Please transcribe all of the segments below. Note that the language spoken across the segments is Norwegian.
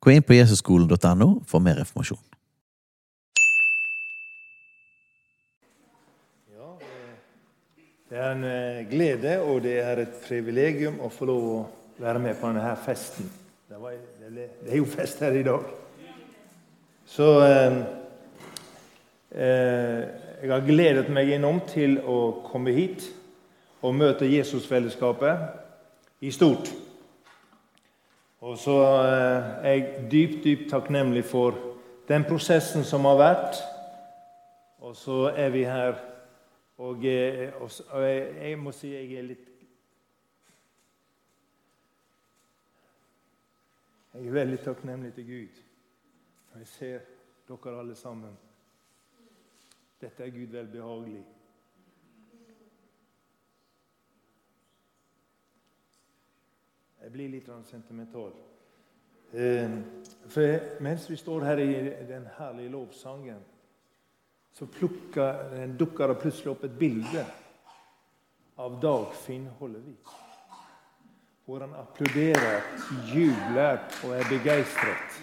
Gå inn på jesusskolen.no for mer informasjon. Det er en eh, glede og det er et privilegium å få lov å være med på denne festen. Det, var, det, er jo fest her i dag. Så eh, eh, jeg har gledet meg enormt til å komme hit og møte Jesusfellesskapet i stort. Og så eh, er jeg dypt, dypt takknemlig for den prosessen som har vært. Og så er vi her og, eh, og, jeg, må si jeg er litt Jeg er veldig takknemlig til Gud når jeg ser dere alle sammen. Dette er Gud velbehagelig. Jeg blir litt sentimental. Eh, for mens vi står her i den herlige lovsangen så dukker det plutselig opp et bilde av Dagfinn Hollevik. Hvor han applauderer, jubler og er begeistret.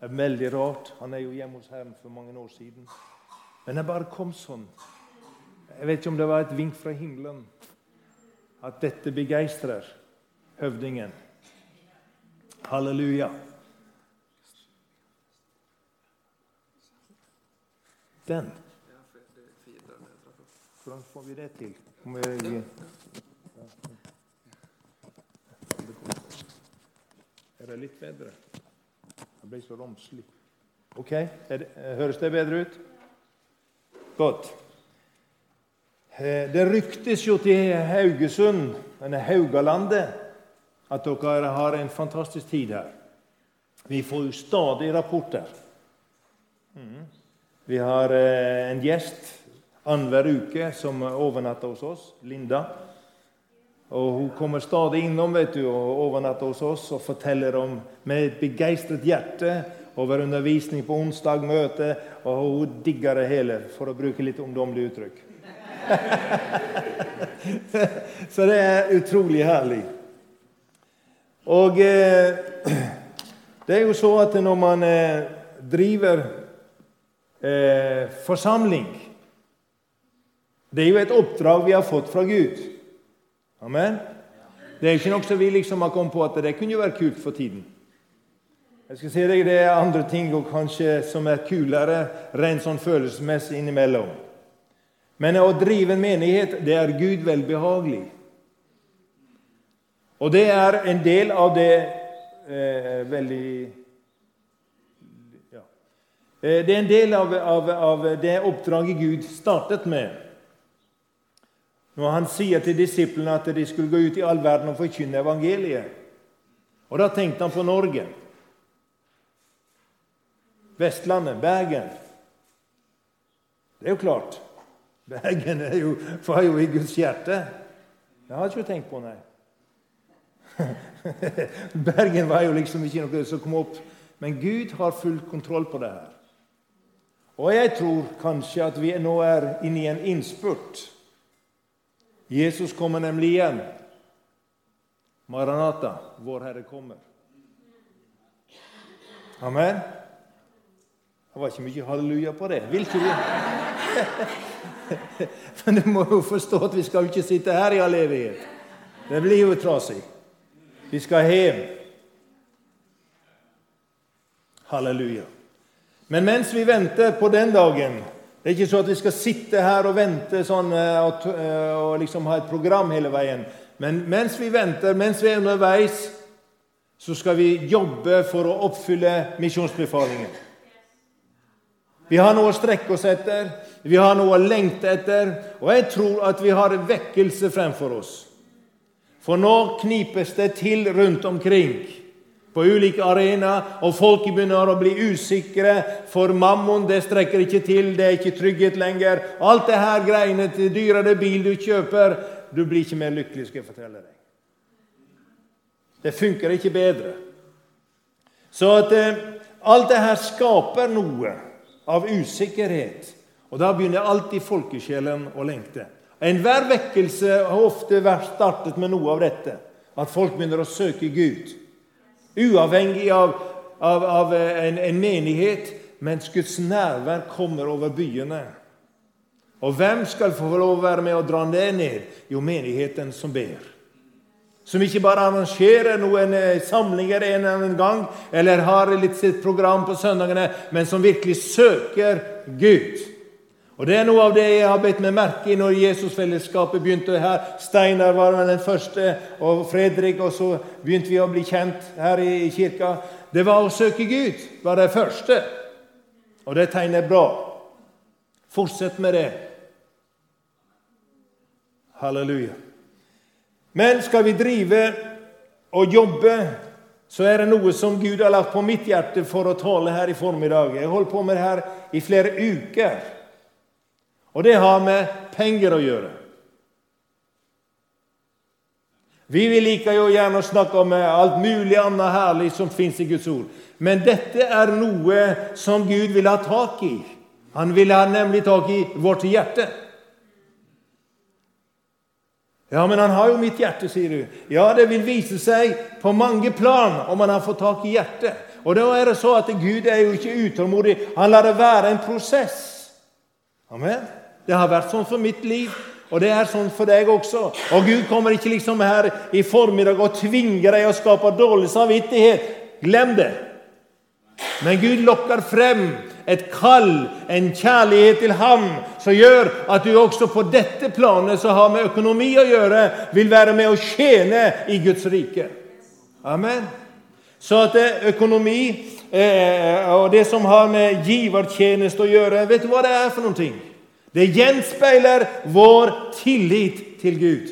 Det er veldig rart. Han er jo hjemme hos Herren for mange år siden. Men det bare kom sånn. Jeg vet ikke om det var et vink fra himmelen at dette begeistrer høvdingen. Halleluja. Den. Hvordan får vi det til? Er det litt bedre? Det ble så romslig. Ok, det, Høres det bedre ut? Godt. Eh, det ryktes jo til Haugesund, denne Haugalandet, at dere har en fantastisk tid her. Vi får jo stadig rapporter. Mm. Vi har eh, en gjest annenhver uke som overnatter hos oss, Linda. Og Hun kommer stadig innom vet du, og overnatter hos oss og forteller om med et begeistret hjerte over undervisning på onsdag, møte, og hun digger det hele, for å bruke litt ungdommelig uttrykk. Så det er utrolig herlig. Og eh, det er jo så at når man eh, driver eh, forsamling. Det er jo et oppdrag vi har fått fra Gud. Amen. Det er ikke noe som vi liksom har kommet på at det kunne jo være kult for tiden. Jeg skal si deg, Det er andre ting og kanskje som er kulere rent sånn følelsesmessig innimellom. Men å drive en menighet, det er Gud velbehagelig. Og det er en del av det eh, veldig ja. det er en del av, av, av, det oppdraget Gud startet med. Når han sier til disiplene at de skulle gå ut i all verden og forkynne evangeliet. Og Da tenkte han på Norge. Vestlandet, Bergen. Det er jo klart. Bergen er jo, var jo i Guds hjerte. Det har jeg ikke tenkt på, nei. Bergen var jo liksom ikke noe som kom opp. Men Gud har full kontroll på det her. Og jeg tror kanskje at vi nå er inne i en innspurt. Jesus kommer nemlig igjen. Maranata, vår Herre kommer. Amen. Det var ikke mye halleluja på det. Vil ikke du? Men du må jo forstå at vi skal ikke sitte her i all evighet. Det blir jo trasig. Vi skal hjem. Halleluja. Men mens vi venter på den dagen Det er ikke så at vi skal sitte her og vente sånn, eh, og, eh, og liksom ha et program hele veien. Men mens vi venter, mens vi er underveis, så skal vi jobbe for å oppfylle misjonsbefalingen. Vi har noe å strekke oss etter, vi har noe å lengte etter, og jeg tror at vi har en vekkelse fremfor oss. For nå knipes det til rundt omkring. på ulike arenaer, og folk begynner å bli usikre, for mammon det strekker ikke til, det er ikke trygghet lenger. Alt det her greiene til dyrere bil du kjøper Du blir ikke mer lykkelig, skal jeg fortelle deg. Det funker ikke bedre. Så at eh, alt det her skaper noe av usikkerhet. Og da begynner alltid folkesjelen å lengte. Enhver vekkelse har ofte vært startet med noe av dette. At folk begynner å søke Gud. Uavhengig av, av, av en, en, menighet, mens Guds nærvær kommer over byene. Og hvem skal få lov å være med og dra det ned? Jo, menigheten som ber. Som ikke bare arrangerer noen eh, samlinger en eller annen gang, eller har litt sitt program på søndagene, men som virkelig søker Gud. Og Det er noe av det jeg har bedt meg merke i når Jesusfellesskapet begynte her. Steinar var den første, og Fredrik, og så begynte vi å bli kjent her i kirka. Det var å søke Gud, var det første. Og det tegner bra. Fortsett med det. Halleluja. Men skal vi drive og jobbe, så er det noe som Gud har lagt på mitt hjerte for å tale her i formiddag. Jeg har holdt på med det her i flere uker. Og det har med penger å gjøre. Vi liker jo gjerne å snakke om alt mulig annet herlig som fins i Guds ord. Men dette er noe som Gud vil ha tak i. Han vil ha nemlig tak i vårt hjerte. Ja, men han har jo mitt hjerte, sier du. Ja, det vil vise seg på mange plan om han har fått tak i hjertet. Og da er det så at Gud er jo ikke utålmodig. Han lar det være en prosess. Amen. Det har vært sånn for mitt liv, og det er sånn for deg også. Og Gud kommer ikke liksom her i formiddag og tvinger deg å skaper dårlig samvittighet. Glem det. Men Gud lokker frem et kall, en kjærlighet til ham, som gjør at du også på dette planet som har med økonomi å gjøre, vil være med å tjene i Guds rike. Amen. Så at økonomi eh, og det som har med givertjeneste å gjøre Vet du hva det er for noen ting? Det gjenspeiler vår tillit til Gud.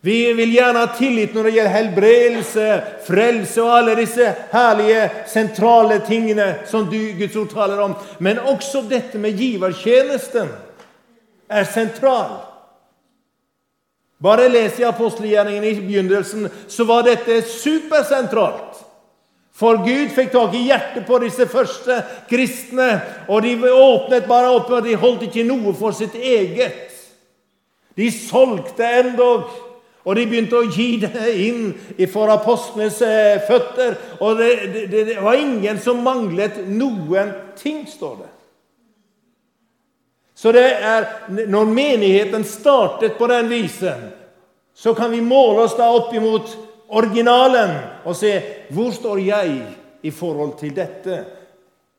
Vi vil gjerne ha tillit når det gjelder helbredelse, frelse og alle disse herlige, sentrale tingene som du, Guds ord taler om. Men også dette med givertjenesten er sentral. Bare les i apostelgjerningen i begynnelsen, så var dette supersentralt. For Gud fikk tak i hjertet på disse første kristne, og de åpnet bare opp, og de holdt ikke noe for sitt eget. De solgte endog, og de begynte å gi det inn for apostlenes eh, føtter. Og det, det, det var ingen som manglet noen ting, står det. Så det er, når menigheten startet på den visen, så kan vi måle oss da opp imot originalen og se hvor står jeg i forhold til dette.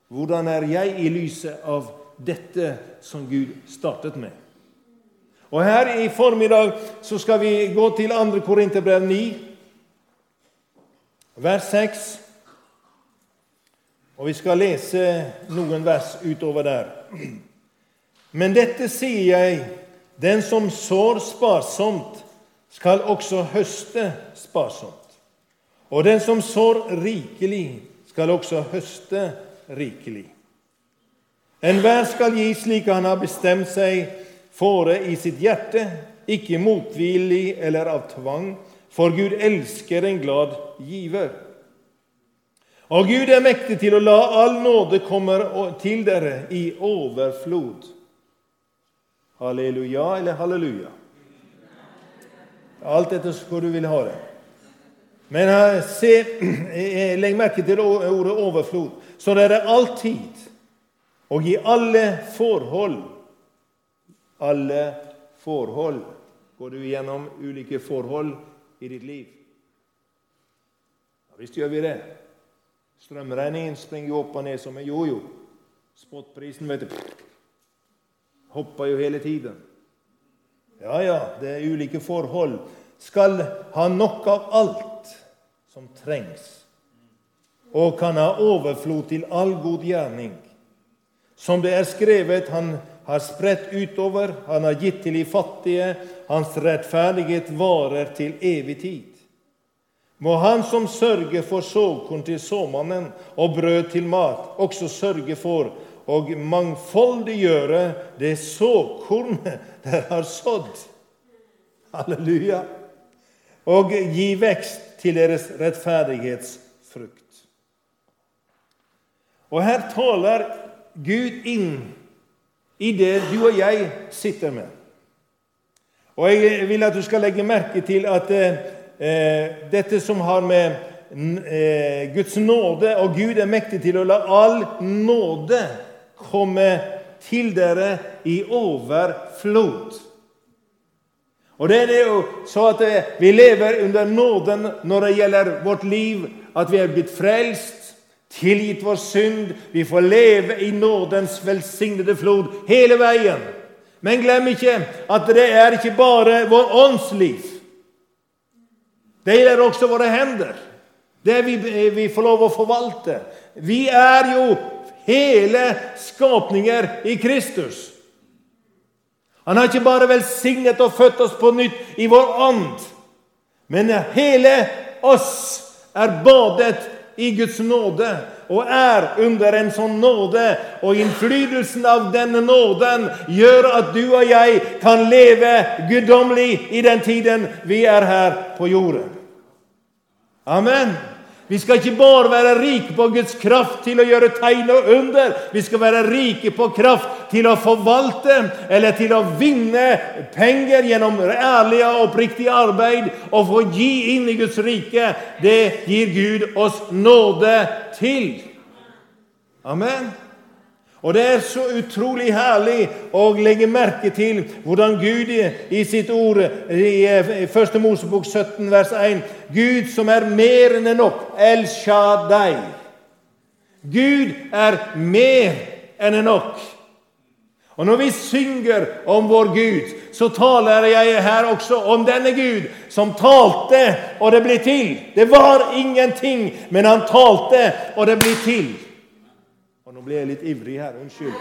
Hvordan er jeg i lyset av dette som Gud startet med? Og Her i formiddag så skal vi gå til 2. Korinterbrev 9, vers 6. Og vi skal lese noen vers utover der. Men dette sier jeg, den som sår sparsomt, skal også høste sparsomt. Og den som sår rikelig, skal også høste rikelig. Enhver skal gi slik han har bestemt seg fore i sitt hjerte, ikke motvillig eller av tvang, for Gud elsker en glad giver. Og Gud er mektig til å la all nåde komme til dere i overflod. Halleluja eller halleluja? Alt etter hvor du vil ha det. Men uh, se, legg merke til ordet overflod. Så det er alltid og i alle forhold Alle forhold. Går du gjennom ulike forhold i ditt liv? Ja, visst gjør vi det. Strømregningen springer jo opp og ned som en jojo. Spotprisen vet du, hopper jo hele tiden. Ja, ja, det er ulike forhold. Skal ha nok av alt som trengs, og kan ha overflod til all god gjerning. Som det er skrevet, han har spredt utover, han har gitt til de fattige. Hans rettferdighet varer til evig tid. Må Han som sørger for såkorn til såmannen og brød til mat, også sørge for og mangfoldiggjøre det såkornet dere har sådd. Halleluja. Og gi vekst til deres rettferdighetsfrukt. Og her taler Gud inn i det du og jeg sitter med. Og jeg vil at du skal legge merke til at eh, dette som har med eh, Guds nåde Og Gud er mektig til å la all nåde komme til dere i overflod. Og det er jo så at eh, vi lever under nåden når det gjelder vårt liv, at vi er blitt frelst, tilgitt vår synd. Vi får leve i nådens velsignede flod hele veien. Men glem ikke at det er ikke bare vår åndsliv. Det gjelder også våre hender. Det vi, vi får lov å forvalte. Vi er jo hele skapninger i Kristus. Han har ikke bare velsignet og født oss på nytt i vår ånd, men hele oss er badet i Guds nåde og er under en sånn nåde. Og innflytelsen av denne nåden gjør at du og jeg kan leve guddommelig i den tiden vi er her på jorden. Amen. Vi skal ikke bare være rike på Guds kraft til å gjøre tegn og under. Vi skal være rike på kraft til å forvalte eller til å vinne penger gjennom ærlig og oppriktig arbeid og få gi inn i Guds rike. Det gir Gud oss nåde til. Amen. Og Det er så utrolig herlig å legge merke til hvordan Gud i sitt ord i 1. Mosebok 17, vers 1 Gud som er mer enn nok. El Shaddai. Gud er mer enn nok. Og Når vi synger om vår Gud, så taler jeg her også om denne Gud som talte, og det ble til. Det var ingenting, men han talte, og det ble til. Og Nå ble jeg litt ivrig her. Unnskyld.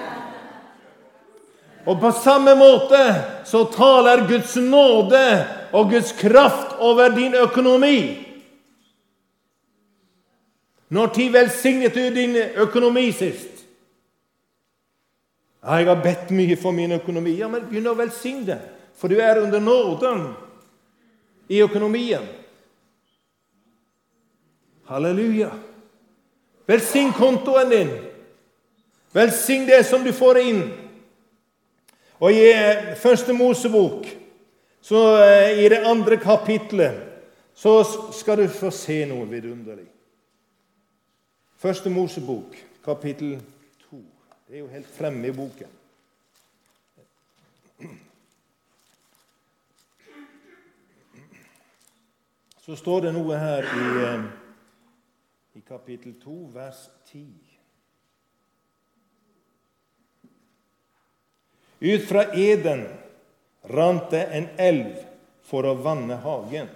Og på samme måte så taler Guds nåde og Guds kraft over din økonomi. Når tid velsignet du din økonomi sist? Ja, 'Jeg har bedt mye for min økonomi.' Ja, men begynn å velsigne den, for du er under nåden i økonomien. Halleluja. Velsign kontoen din. Velsign det som du får inn. Og I eh, Første Mosebok, så eh, i det andre kapitlet, så skal du få se noe vidunderlig. Første Mosebok, kapittel 2. Det er jo helt fremme i boken. Så står det noe her i, eh, i kapittel 2, vers 10. Ut fra Eden rant det en elv for å vanne hagen.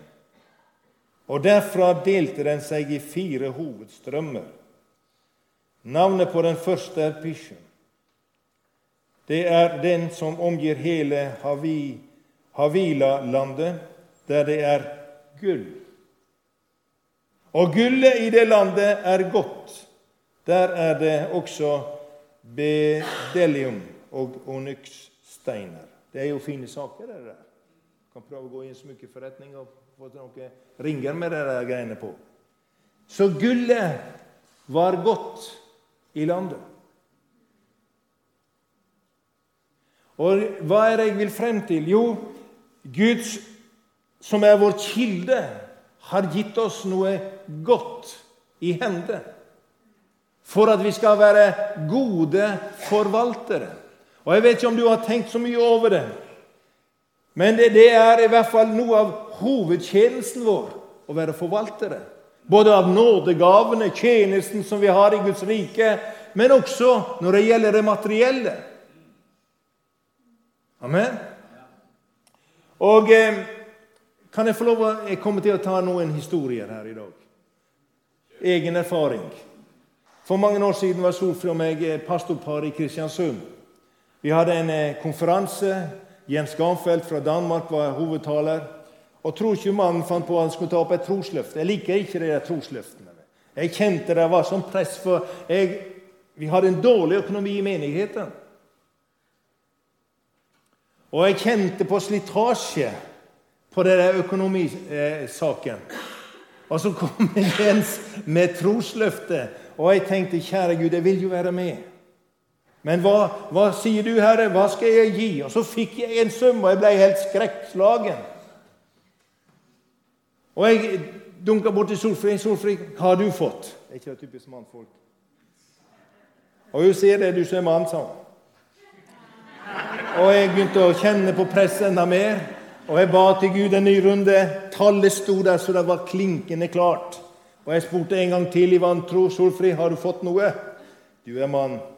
Og derfra delte den seg i fire hovedstrømmer. Navnet på den første er Pishon. Det er den som omgir hele Havi, Havila-landet, der det er gull. Og gullet i det landet er godt. Der er det også bedelium og onyxsteiner. Det er jo fine saker, det der. Kan prøve å gå i en smykkeforretning og få noen ringer med de greiene på. Så gullet var godt i landet. Og hva er det jeg vil frem til? Jo, Guds, som er vår kilde, har gitt oss noe godt i hende for at vi skal være gode forvaltere. Og Jeg vet ikke om du har tenkt så mye over det, men det, det er i hvert fall noe av hovedtjenesten vår å være forvaltere. Både av nådegavene, tjenesten som vi har i Guds rike, men også når det gjelder det materielle. Amen. Og eh, kan jeg få lov å Jeg kommer til å ta noen historier her i dag. Egen erfaring. For mange år siden var Solfrid og meg pastorpar i Kristiansund. Vi hadde en eh, konferanse. Jens Garnfeldt fra Danmark var hovedtaler. Og tror ikke mannen fant på at han skulle ta opp et trosløfte. Jeg liker ikke de trosløftene. Jeg kjente det var sånn press, for jeg, vi hadde en dårlig økonomi i menigheten. Og jeg kjente på slitasje på den økonomisaken. Og så kom Jens med trosløftet, og jeg tenkte kjære Gud, jeg vil jo være med. Men hva, hva sier du, Herre? Hva skal jeg gi? Og så fikk jeg en sum, og jeg ble helt skrekkslagen. Og jeg dunka borti Solfrid. 'Solfrid, hva har du fått?' Det er ikke det typisk mannfolk. Og hun sier det, du som er mann, sa hun. Og jeg begynte å kjenne på presset enda mer. Og jeg ba til Gud en ny runde. Tallet sto der så det var klinkende klart. Og jeg spurte en gang til i vantro. 'Solfrid, har du fått noe?' 'Du er mann.'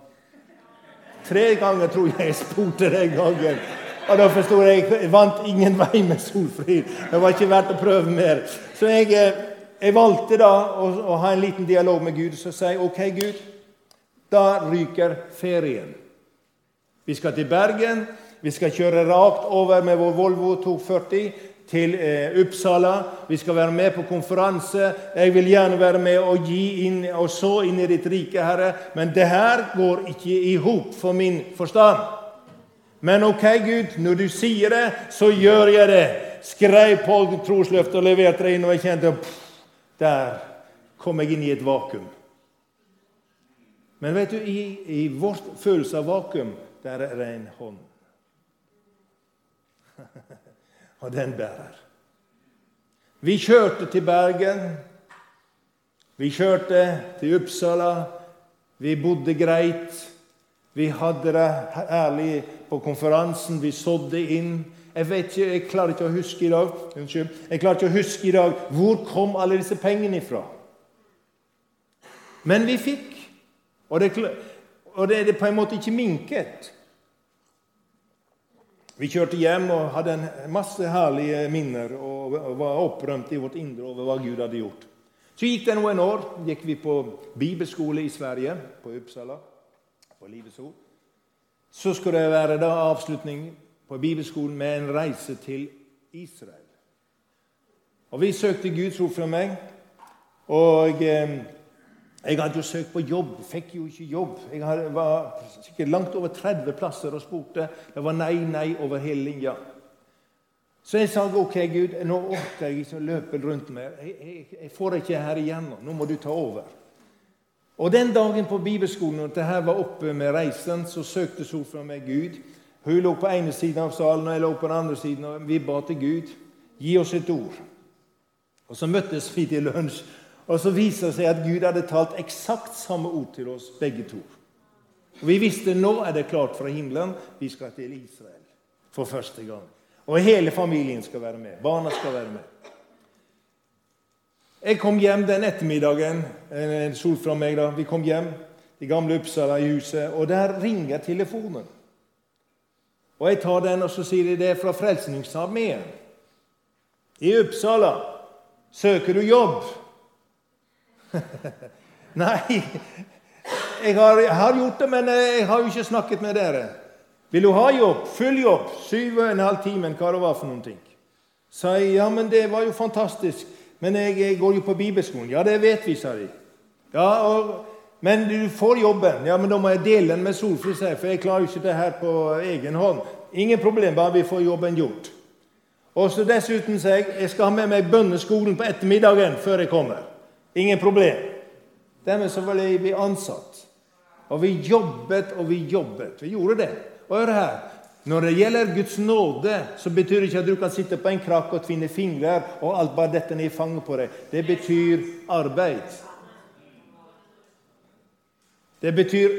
Tre ganger tror jeg jeg spurte den gangen. Og da forsto jeg jeg vant ingen vei med Solfrid. Det var ikke verdt å prøve mer. Så jeg, eh, jeg valgte da å, å, ha en liten dialog med Gud. Så sa OK, Gud, da ryker ferien. Vi skal til Bergen. Vi skal kjøre rakt over med vår Volvo 240 til eh, Uppsala. Vi skal være med på konferanse. Jeg vil gjerne være med og gi inn og så inn i ditt rike, Herre. Men det her går ikke i hop for min forstand. Men ok, Gud, når du sier det, så gjør jeg det. Skrev på trosløftet og leverte det inn, og jeg kjente pff, Der kom jeg inn i et vakuum. Men vet du, i, i vårt følelse av vakuum, der er det en hånd. Og den bærer. Vi kjørte til Bergen. Vi kjørte til Uppsala. Vi bodde greit. Vi hadde det ærlig på konferansen. Vi sådde inn. Jeg vet ikke, jeg klarer ikke å huske i dag Unnskyld. Jeg klarer ikke å huske i dag hvor kom alle disse pengene ifra. Men vi fikk. Og det, og det er på en måte ikke minket. Vi kjørte hjem og hadde masse herlige minner og var opprømt i vårt indre over hva Gud hadde gjort. Så gikk det noen år. gikk vi på bibelskole i Sverige, på Uppsala på Livets Ord. Så skulle det være da avslutning på bibelskolen med en reise til Israel. Og Vi søkte Guds ord fra meg. Og eh, jeg hadde jo søkt på jobb, fikk jo ikke jobb. Jeg var sikkert langt over 30 plasser og spurte. Det var nei, nei over hele linja. Så jeg sa ok, Gud, nå orker jeg ikke å løpe rundt mer. Jeg, jeg, jeg får ikke her igjennom. Nå må du ta over. Og Den dagen på bibelskolen når dette var oppe med reisen, så søkte Sofra meg Gud. Hun lå på ene siden av salen, og jeg lå på den andre siden. og Vi ba til Gud gi oss et ord. Og Så møttes vi til lunsj, og så viser det seg at Gud hadde talt eksakt samme ord til oss begge to. Og Vi visste nå er det klart fra himmelen vi skal til Israel for første gang. Og hele familien skal være med. Barna skal være med. Jeg kom hjem den ettermiddagen. En sol fra meg da. Vi kom hjem til gamle Uppsala i huset, og der ringer telefonen. Og Jeg tar den, og så sier de det er fra Frelsningsarmeen. I Uppsala. Søker du jobb? Nei, jeg har, jeg har, gjort det, men jeg har jo ikke snakket med dere. Vil du ha jobb? Full jobb. Syv og en halv time, hva det var for noen ting. Sa jeg, ja, men det var jo fantastisk. Men jeg, jeg, går jo på bibelskolen. Ja, det vet vi, sa de. Ja, og, Men du får jobben. Ja, men da må jeg dele den med Solfrid, for jeg klarer jo ikke det her på egen hånd. Ingen problem, bare vi får jobben gjort. Og så Dessuten sa jeg jeg skal ha med meg bønneskolen på ettermiddagen før jeg kommer. Ingen problem. Dermed så ble vi ansatt. Og vi jobbet og vi jobbet. Vi gjorde det. Og hør her. Når det gjelder Guds nåde, så betyr det ikke at du kan sitte på en krakk og tvinne fingre og alt bare dette ned i fanget på deg. Det betyr arbeid. Det betyr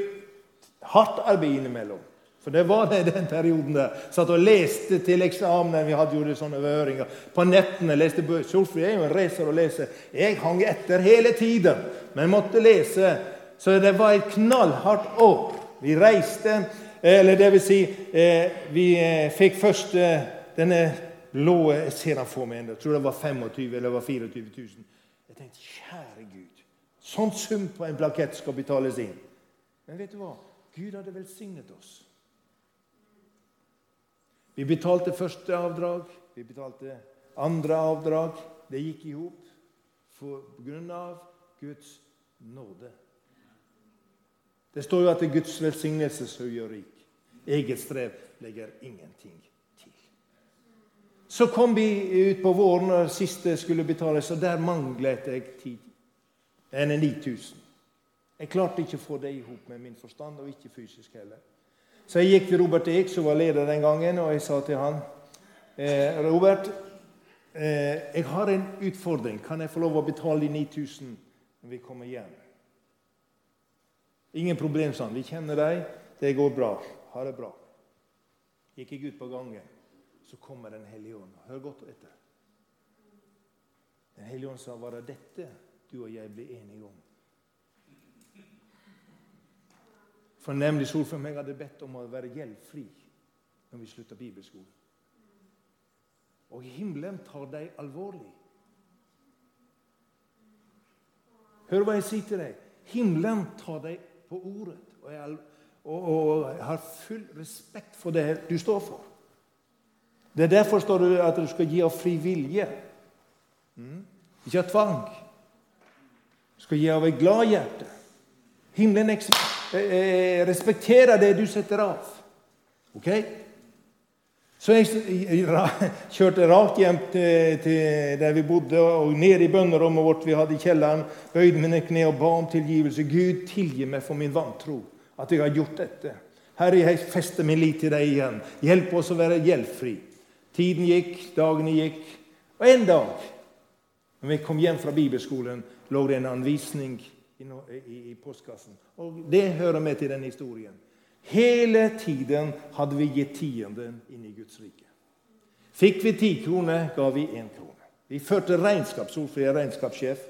hardt arbeid innimellom. For det var det i den perioden der. Satt og leste til eksamen. Vi hadde gjort sånne høringer. På nettene leste bøker. Solfrid er jo en racer å lese. Jeg hang etter hele tiden, men måtte lese. Så det var et knallhardt år. Vi reiste. Eller det vil si, eh, vi eh, fikk først eh, denne blå Jeg ser den for meg. ennå. tror det var 25 eller det var 24 000. Jeg tenkte kjære Gud, sånn sum på en plakett skal betales inn. Men vet du hva? Gud hadde velsignet oss. Vi betalte første avdrag, vi betalte andre avdrag. Det gikk i hop av Guds nåde. Det står jo at det er Guds velsignelse som gjør rik. Eget strev legger ingenting til. Så kom vi ut på våren og siste skulle betales, og der manglet jeg tid. Enn 9000. Jeg klarte ikke å få det i hop med min forstand, og ikke fysisk heller. Så jeg gikk til Robert Eek, som var leder den gangen, og jeg sa til han eh, Robert, eh, jeg har en utfordring. Kan jeg få lov å betale de 9000 når vi kommer hjem? Ingen problem, sa han. Vi kjenner deg. Det går bra. Ha det bra. Gikk jeg ut på gangen, så kommer Den hellige ånd. Hør godt etter. Den hellige ånd sa, 'Var det dette du og jeg ble enige om?' For nemlig Solfrid meg hadde bedt om å være gjeldfri når vi slutta bibelskolen. Og himmelen tar deg alvorlig. Hør hva jeg sier til deg. Himmelen tar deg på ordet. Og jeg, og, og jeg har full respekt for det du står for. Det er Derfor står det at du skal gi av fri vilje. Mm? Ikke av tvang. Du skal gi av et glad hjerte. Himmelen eh, respekterer det du setter av. Ok? Så jeg kjørte rakt hjem til, til der vi bodde, og ned i bønnerommet vårt vi hadde i kjelleren. Bøyde mine kne og ba om tilgivelse. Gud, tilgi meg for min vantro, at jeg har gjort dette. Herre, jeg fester min lit til deg igjen. Hjelp oss å være gjeldfri. Tiden gikk, dagene gikk. Og en dag, når vi kom hjem fra bibelskolen, lå det en anvisning i, postkassen. Og det hører med til den historien. Hele tiden hadde vi gitt tienden inn i Guds rike. Fikk vi ti kroner, ga vi én krone. Vi førte regnskap. Solfrid er regnskapssjef.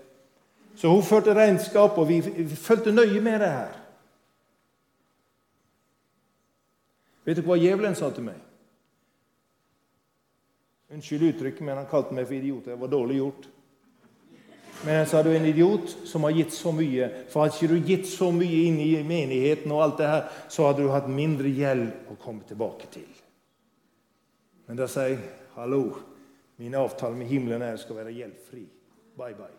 Så hun førte regnskap, og vi, vi fulgte nøye med det her. Vet du hva djevelen sa til meg? Unnskyld uttrykket, men han kalte meg for idiot. Det var dårlig gjort. Men så er du en idiot som har gitt så mye. For hadde ikke du gitt så mye inn i menigheten, og alt det her, så hadde du hatt mindre gjeld å komme tilbake til. Men da sier jeg hallo, min avtale med himmelen er skal være gjeldfri. Bye, bye.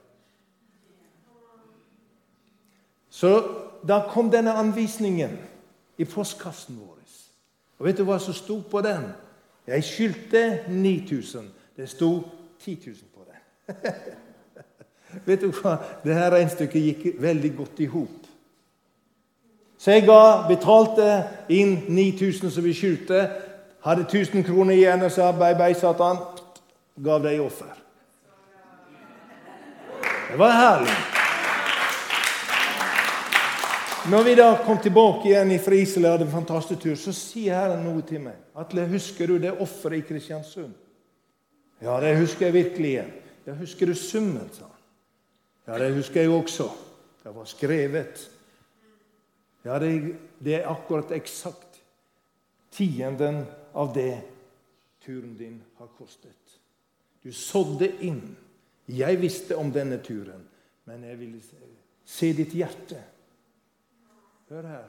Så da kom denne anvisningen i postkassen vår. Og vet du hva som sto på den? Jeg skyldte 9000. Det sto 10 000 på den. Vet du hva? Det her regnestykket gikk veldig godt i hop. Så jeg ga, betalte inn 9000 som vi skjulte. Hadde 1000 kroner igjen og sa bye, bye, Satan. Gav deg offer. Det var herlig. Når vi da kom tilbake igjen fra Israel og hadde en fantastisk tur, så sier Herren noe til meg. Atle, husker du det offeret i Kristiansund? Ja, det husker jeg virkelig igjen. Ja, husker du summen, sa han. Ja, det husker jeg også. Det var skrevet. Ja, det, det er akkurat eksakt tienden av det turen din har kostet. Du sådde inn. Jeg visste om denne turen, men jeg ville se ditt hjerte. Hør her.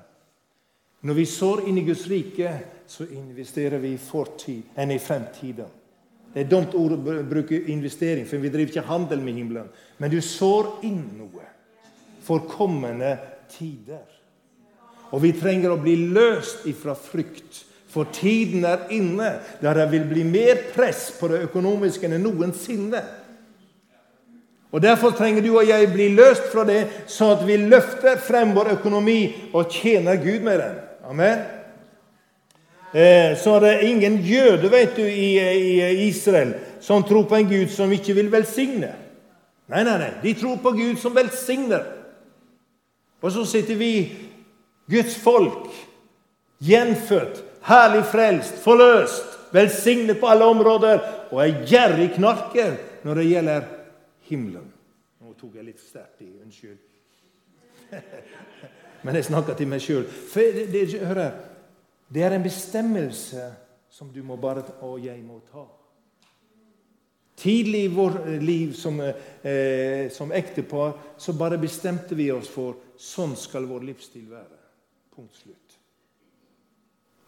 Når vi sår inn i Guds rike, så investerer vi i fortid enn i fremtiden. Det er dumt ord å bruke investering, for vi driver ikke handel med himmelen. Men du sår inn noe for kommende tider. Og vi trenger å bli løst ifra frykt. For tiden er inne der det vil bli mer press på det økonomiske enn noensinne. Og Derfor trenger du og jeg bli løst fra det, sånn at vi løfter frem vår økonomi og tjener Gud med den. Amen. Eh, så er det ingen jøde vet du, i, Israel som tror på en Gud som ikke vil velsigne. Nei, nei, nei. De tror på Gud som velsigner. Og så sitter vi, Guds folk, gjenfødt, herlig frelst, forløst, velsignet på alle områder, og er gjerrig knarker når det gjelder himmelen. Nå tok jeg litt sterkt i. Unnskyld. Men jeg snakker til meg sjøl. Hør her. Det er en bestemmelse som du må bare, og jeg må ta. Tidlig i vårt liv som, eh, som ektepar så bare bestemte vi oss for sånn skal vår livsstil være. Punkt slutt.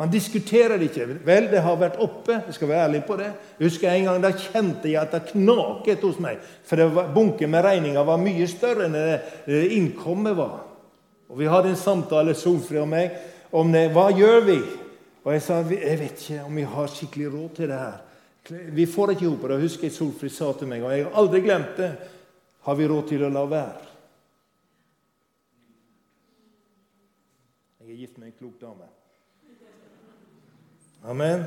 Man diskuterer det ikke. Vel, det har vært oppe. Jeg skal være ærlig på det. Jeg husker En gang da kjente jeg at det knaket hos meg. For var, bunken med regninger var mye større enn det, det innkommet var. Og Vi hadde en samtale, Solfrid og meg, om det. Hva gjør vi? Og jeg sa jeg vet ikke om vi har skikkelig råd til det her. Vi får ikke ihop det. Husker jeg Solfrid sa til meg, og jeg har aldri glemt det. Har vi råd til å la være? Jeg er gift med en klok dame. Amen.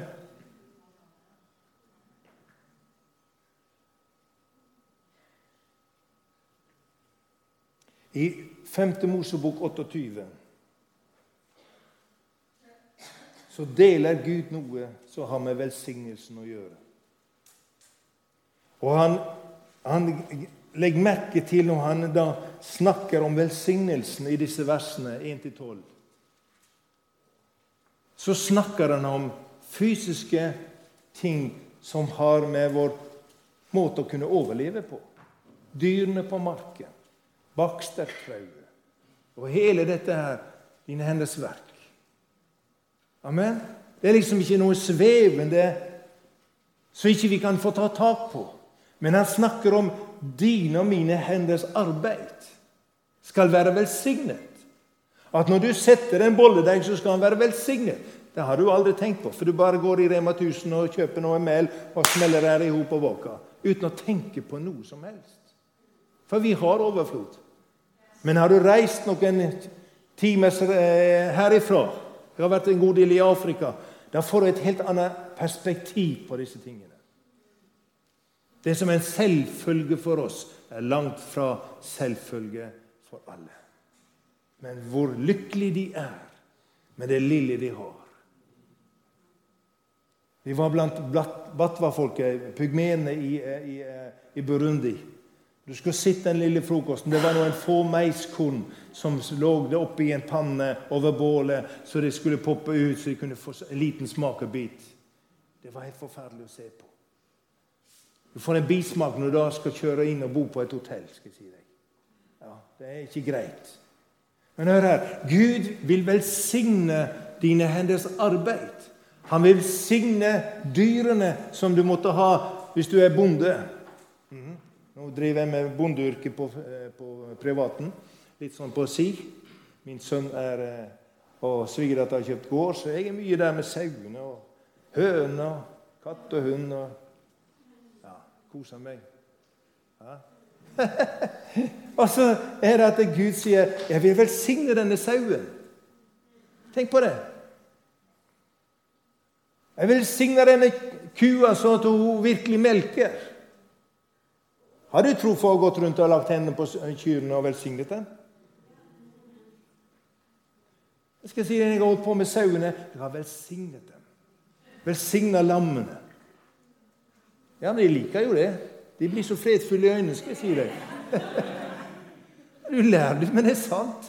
I 5. Mosebok 28 så deler Gud noe som har med velsignelsen å gjøre. Og han, han Legg merke til når han da snakker om velsignelsen i disse versene 1-12. Så snakker han om fysiske ting som har med vår måte å kunne overleve på. Dyrene på marken, bakstertrauet og hele dette her dine hennes verk. Amen. Det er liksom ikke noe svevende som ikke vi kan få ta tak på. Men han snakker om dine og mine henders arbeid skal være velsignet. At når du setter en bolledeig, så skal han være velsignet. Det har du aldri tenkt på, for du bare går i Rema 1000 og kjøper noe mel og smeller det i hop og våker uten å tenke på noe som helst. For vi har overflod. Men har du reist noen timer eh, herifra Jeg har vært en god del i Afrika. Da får du et helt annet perspektiv på disse tingene. Det som er en selvfølge for oss, er langt fra selvfølge for alle. Men hvor lykkelige de er med det lille de har. Vi var blant Batwa-folket, pygmeene i, i, i, Burundi. Du skulle sitte den lille frokosten. Det var noen få meiskorn som lå oppi en panne over bålet, så det skulle poppe ut, så de kunne få en liten smakebit. Det var helt forferdelig å se på. Du får en bismak når du da skal kjøre inn og bo på et hotell. skal jeg si deg. Ja, Det er ikke greit. Men hør her. Gud vil velsigne dine henders arbeid. Han vil signe dyrene som du måtte ha hvis du er bonde. Nå driver jeg med bondeyrke på, eh, på, privaten. Litt sånn på si. Min sønn er eh, og svigerdatter har kjøpt gård, så jeg er mye der med sauene og høner og katt og hund. og ja, Koser meg. Ja. og så er det at Gud sier 'Jeg vil velsigne denne sauen'. Tenk på det. Jeg velsigner denne kua sånn at hun virkelig melker. Har du tro for å gått rundt og lagt hendene på kyrne og velsignet dem? Jeg skal si det jeg har holdt på med sauene. Du har velsignet dem. Velsigna lammene. Ja, men de liker jo det. De blir så fredfulle i øynene, skal jeg si deg. Du lærer det, men det er sant.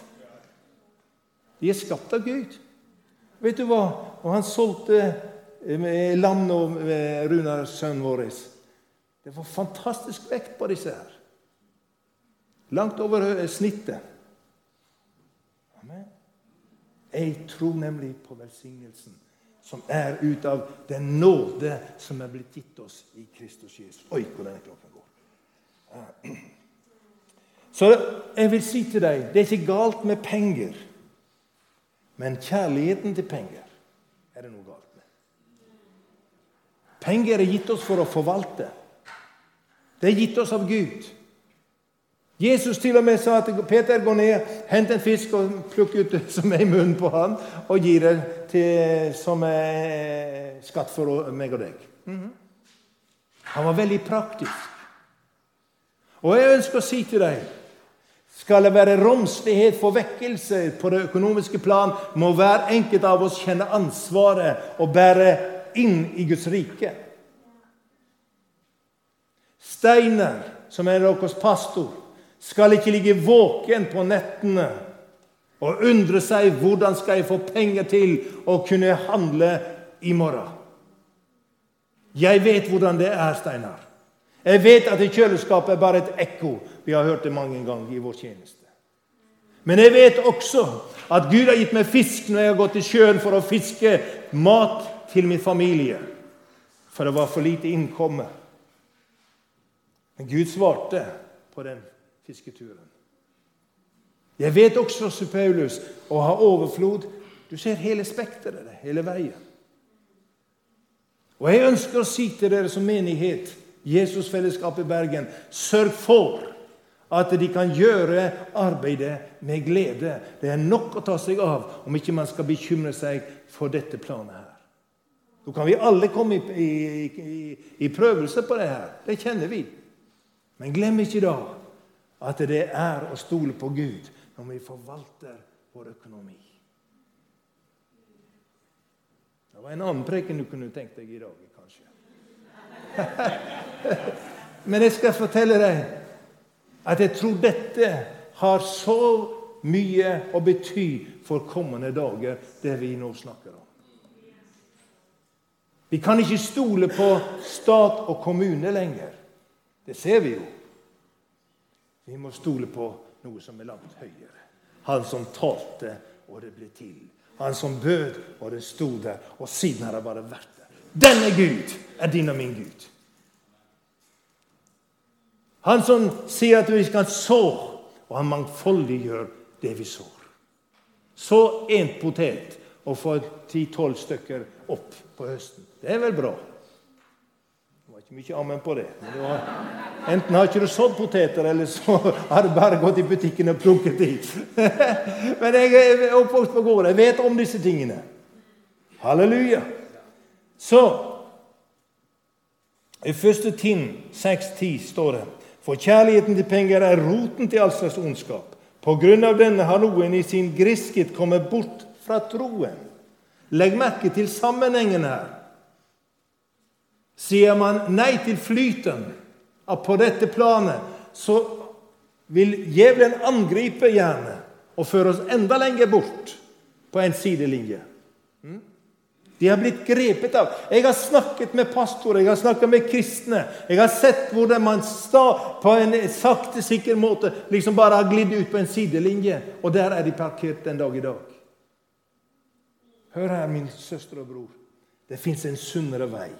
De er skapt av Gud. Vet du hva? Og han solgte med Land og Runars sønn vår. Det var fantastisk vekt på disse her. Langt over snittet. Amen. Jeg tror nemlig på velsignelsen som er ut av den nåde som er blitt gitt oss i Kristus Jesus. Oi, hvor denne kroppen går. Så jeg vil si til deg det er ikke galt med penger. Men kjærligheten til penger er det noe galt. med. Penger er gitt oss for å forvalte. Det er gitt oss av Gud. Jesus til og med sa at Peter går ned, henter en fisk og plukker ut det som er i munnen på ham, og gir det til, som er skatt for meg og deg. Mm -hmm. Han var veldig praktisk. Og jeg ønsker å si til deg skal det være romslighet for vekkelse på det økonomiske plan, må hver enkelt av oss kjenne ansvaret og bære inn i Guds rike. Steiner, som er deres pastor, skal ikke ligge våken på nettene og undre seg hvordan skal jeg få penger til å kunne handle i morgen. Jeg vet hvordan det er, Steinar. Jeg vet at kjøleskapet er bare et ekko. Vi har hørt det mange ganger i vår tjeneste. Men jeg vet også at Gud har gitt meg fisk når jeg har gått i sjøen for å fiske mat til min familie, for det var for lite innkomme. Men Gud svarte på den fisketuren. Jeg vet også, sier Paulus, å ha overflod. Du ser hele spekteret, hele veien. Og jeg ønsker å si til dere som menighet, Jesusfellesskapet i Bergen, sørg for at de kan gjøre arbeidet med glede. Det er nok å ta seg av om ikke man skal bekymre seg for dette planet her. Nå kan vi alle komme i, i, i, i prøvelse på det her. Det kjenner vi. Men glem ikke da at det er å stole på Gud når vi forvalter vår økonomi. Det var en annen preken du kunne tenkt deg i dag, kanskje. Men jeg skal fortelle deg at jeg tror dette har så mye å bety for kommende dager, det vi nå snakker om. Vi kan ikke stole på stat og kommune lenger. Det ser vi jo. Vi må stole på noe som er langt høyere. Han som talte, og det ble til. Han som bød, og det sto der. Og siden har det bare vært der. Denne Gud er din og min Gud. Han som sier at vi skal så, og han mangfoldiggjør det vi sår. Så én potet og få ti-tolv stykker opp på høsten. Det er vel bra. Ikke mye ammen på det. det var, enten har ikke du sådd poteter, eller så har du bare gått i butikken og plukket de. Men jeg er oppvokst på gård. Jeg vet om disse tingene. Halleluja. Så I første Tim 6.10 står det for kjærligheten til penger er roten til all slags ondskap. På grunn av denne har noen i sin griskhet kommet bort fra troen. Legg merke til sammenhengen her. Sier man nei til flyten på dette planet, så vil djevelen angripe gjerne og føre oss enda lenger bort på en sidelinje. Mm? De har blitt grepet av. Jeg har snakket med pastorer, jeg har snakket med kristne. Jeg har sett hvordan man sta på en sakte, sikker måte liksom bare har glidd ut på en sidelinje. Og der er de parkert den dag i dag. Hør her, min søster og bror. Det fins en sunnere vei.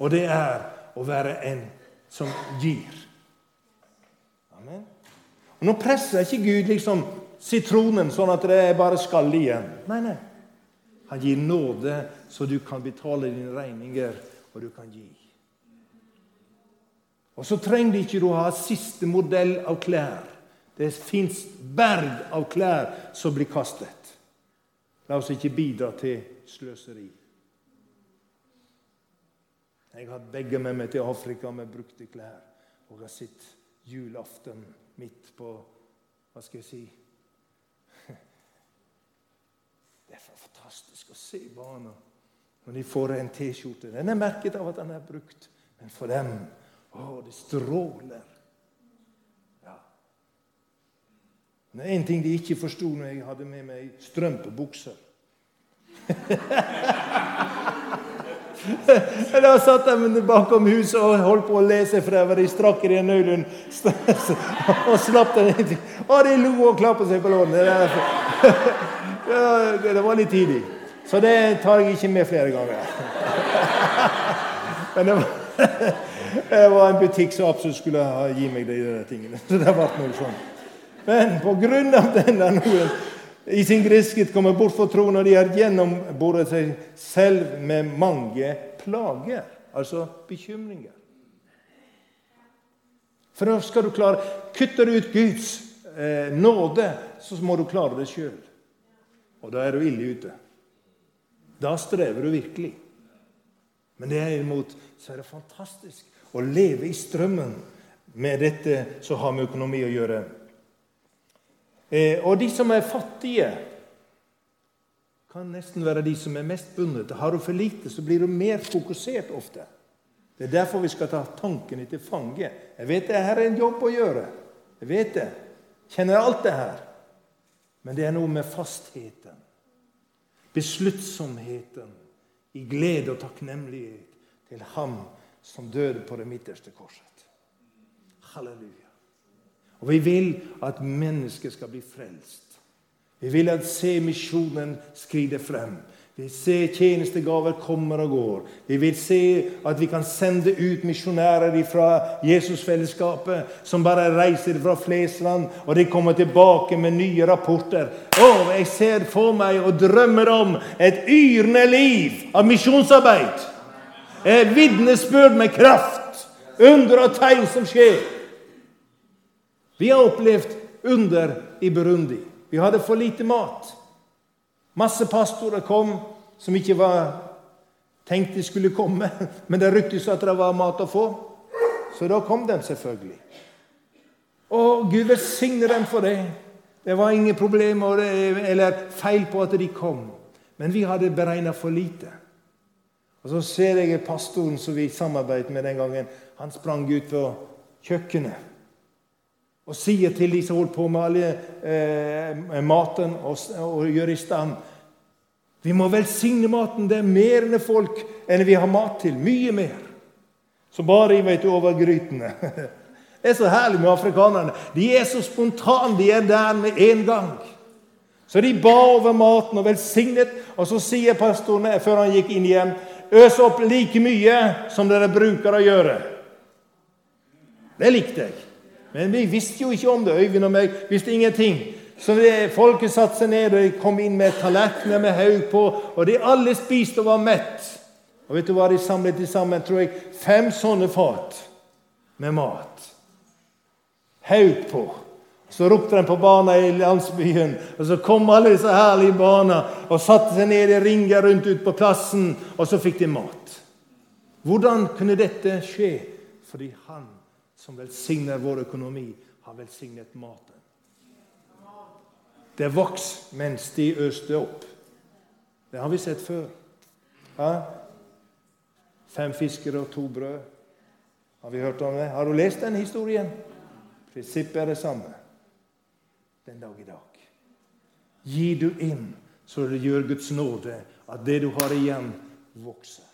Og det er å være en som gir. Amen. Og Nå presser ikke Gud liksom sitronen sånn at det er bare skall igjen. Nei, nei. Han gir nåde, så du kan betale dine regninger, og du kan gi. Og så trenger du ikke å ha siste modell av klær. Det fins berg av klær som blir kastet. La oss ikke bidra til sløseri. Jeg har hatt begge med meg til Afrika med brukte klær og har sett julaften midt på Hva skal jeg si det er fantastisk å se barna når de får en T-skjorte. Den er merket av at den er brukt, men for dem å, det stråler. Ja. Det er én ting de ikke forsto når jeg hadde med meg strømpebukser. Da satt de bakom huset og holdt på å lese, var de strakk i en nødlund. Og slapp den. Og de lo og klappet seg på lånet. Det var litt tidlig. Så det tar jeg ikke med flere ganger. Men det var, det var en butikk som absolutt skulle gi meg de tingene. Så det ble noe sånn. Men på grunn av den der noen i sin griskhet kommer bort fra troen, og de har gjennomboret seg selv med mange plager, altså bekymringer. For da skal du klare Kutter du ut Guds eh, nåde, så må du klare det sjøl. Og da er du ille ute. Da strever du virkelig. Men derimot så er det fantastisk å leve i strømmen med dette som har med økonomi å gjøre. Eh, og de som er fattige, kan nesten være de som er mest bundet. Har du for lite, så blir du mer fokusert ofte. Det er derfor vi skal ta tankene til fange. Jeg vet det her er en jobb å gjøre. Jeg vet det. Kjenner alt det her. Men det er noe med fastheten, besluttsomheten, i glede og takknemlighet til Ham som døde på det midterste korset. Halleluja. Og vi vil at mennesket skal bli frelst. Vi vil at se misjonen skride frem. Vi vil se tjenestegaver kommer og går. Vi vil se at vi kan sende ut misjonærer fra Jesusfellesskapet som bare reiser fra Flesland, og de kommer tilbake med nye rapporter. Å, jeg ser for meg og drømmer om et yrende liv av misjonsarbeid. Et vitnesbyrd med kraft. Under og tegn som skjer. Vi har opplevd under i Burundi. Vi hadde for lite mat. Masse pastorer kom som ikke var tenkt de skulle komme, men det ryktes at det var mat å få. Så da kom de selvfølgelig. Og Gud velsigne dem for det. Det var ingen problemer eller feil på at de kom. Men vi hadde beregna for lite. Og Så ser jeg pastoren som vi samarbeidet med den gangen. Han sprang ut på kjøkkenet og sier til de som holder på med alle eh, maten og, og gjør i stand Vi må velsigne maten. Det er mer enn folk enn vi har mat til. Mye mer. Så bare vet du, over grytene. Det er så herlig med afrikanerne. De er så spontane. De er der med en gang. Så de ba over maten og velsignet. Og så sier pastoren før han gikk inn igjen, øs opp like mye som dere bruker å gjøre. Det likte jeg. Men vi visste jo ikke om det. Øyvind og meg visste ingenting. Så det, folket satte seg ned og de kom inn med tallerkener med haug på. Og de alle spiste og var mett. Og vet du hva de samlet til sammen? tror jeg, Fem sånne fat med mat. Haug på. Så ropte de på barna i landsbyen, og så kom alle disse herlige barna og satte seg ned i ringer rundt ut på plassen, og så fikk de mat. Hvordan kunne dette skje? Fordi han som velsigner vår økonomi, har velsignet maten. Det vokste mens de øste opp. Det har vi sett før. Ja? Fem fiskere og to brød. Har vi hørt om det? Har du lest den historien? Prinsippet er det samme den dag i dag. Gir du inn, så det gjør Guds nåde at det du har igjen, vokser.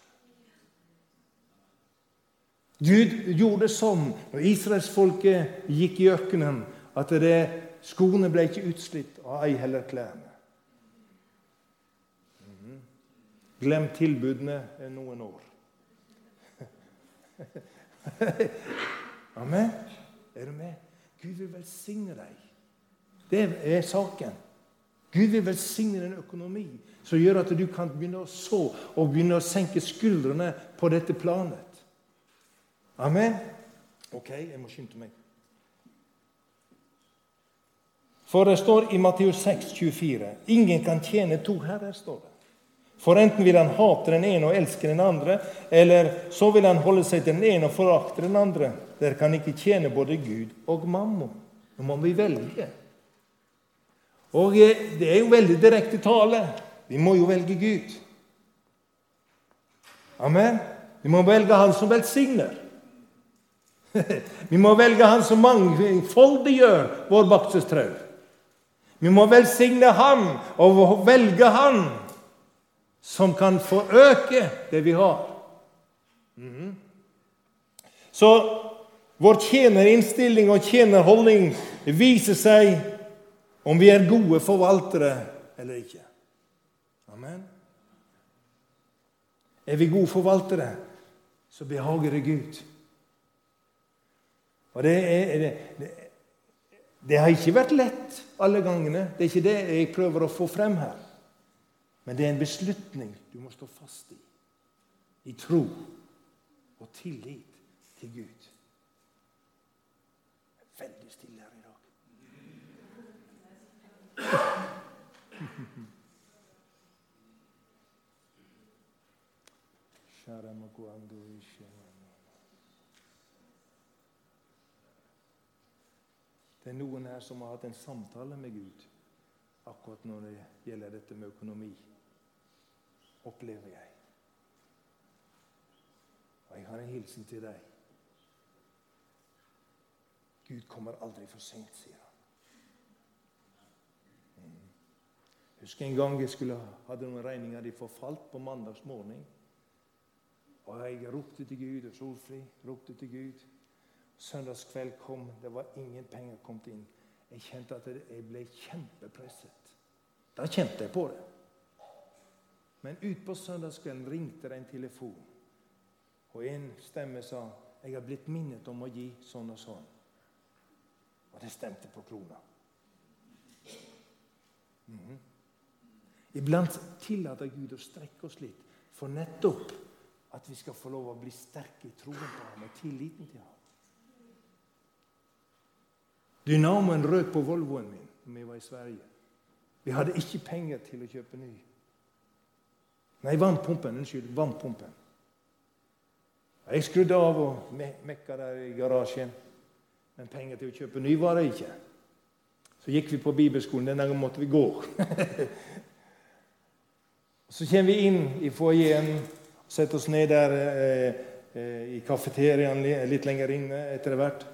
Gud gjorde sånn når israelsfolket gikk i ørkenen, at det, skoene ble ikke utslitt, og ei heller klærne. Mhm. Glem tilbudene noen år. Amen. Er du med? Gud vil velsigne deg. Det er saken. Gud vil velsigne din økonomi, som gjør at du kan begynne å så og begynne å senke skuldrene på dette planet. Amen? Ok, jeg må skynde meg. For det står i Matteus 6, 24 Ingen kan tjene to herrer, står det. For enten vil han hate den ene og elske den andre, eller så vil han holde seg til den ene og forakte den andre. Dere kan ikke tjene både Gud og mammo. Nå må vi velge. Og eh, Det er jo veldig direkte tale. Vi må jo velge Gud. Amen. Vi må velge Han som velsigner. Vi må velge Han som mangfoldiggjør vår baksestrau. Vi må velsigne Han og velge Han som kan forøke det vi har. Mm. Så vår tjenerinnstilling og tjenerholdning viser seg om vi er gode forvaltere eller ikke. Amen. Er vi gode forvaltere, så behager det Gud. Og det, er, det, det, det, har ikke vært lett alle gangene. Det er ikke det jeg prøver å få frem her. Men det er en beslutning du må stå fast i. I tro og tillit til Gud. Veldig stille her i dag. Kjære Det er noen her som har hatt en samtale med Gud akkurat når det gjelder dette med økonomi, opplever jeg. Og jeg har en hilsen til deg. Gud kommer aldri for sent, sier han. Mm. Husker en gang jeg skulle, hadde noen regninger de forfalt på mandags morgen. Og jeg ropte til Gud, og Solfri ropte til Gud. Søndagskveld kom, det var ingen penger kommet inn. Jeg kjente at jeg ble kjempepresset. Da kjente jeg på det. Men utpå søndagskvelden ringte det en telefon, og en stemme sa jeg har blitt minnet om å gi sånn og sånn. Og det stemte på krona. Mm -hmm. Iblant tillater Gud å strekke oss litt for nettopp at vi skal få lov å bli sterke i troen på ham og tilliten til ham. Dynamoen røk på Volvoen min da vi var i Sverige. Vi hadde ikke penger til å kjøpe ny. Nei, vannpumpen. Unnskyld. Vannpumpen. Jeg skrudde av og mekka der i garasjen. Men penger til å kjøpe ny var det ikke. Så gikk vi på bibelskolen. Den gangen måtte vi gå. så kommer vi inn i foajeen, setter oss ned der eh, eh, i kafeteriaen litt lenger inne etter hvert.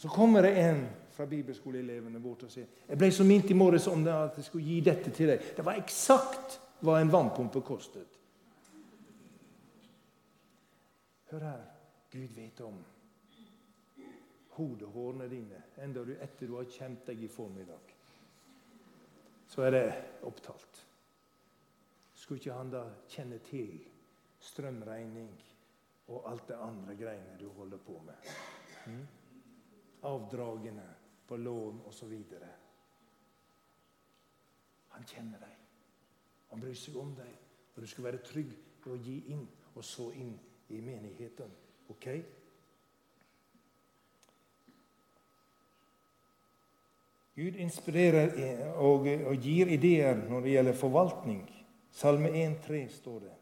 Så kommer det en fra bibelskoleelevene bort og sier jeg ble så mint i morges om det at jeg skulle gi dette til deg. Det var eksakt hva en vannpumpe kostet. Hør her. Gud vet om hodehårene dine enda du etter du har kjent deg i formiddag. Så er det opptalt. Skulle ikke han da kjenne til strømregning og alt det andre greiene du holder på med? Mm? Avdragene på lån osv. Han kjenner deg. Han bryr seg om deg. Og du skal være trygg på å gi inn og så inn i menigheten. Ok? Gud inspirerer og, gir ideer når det gjelder forvaltning. Salme 1,3 står det.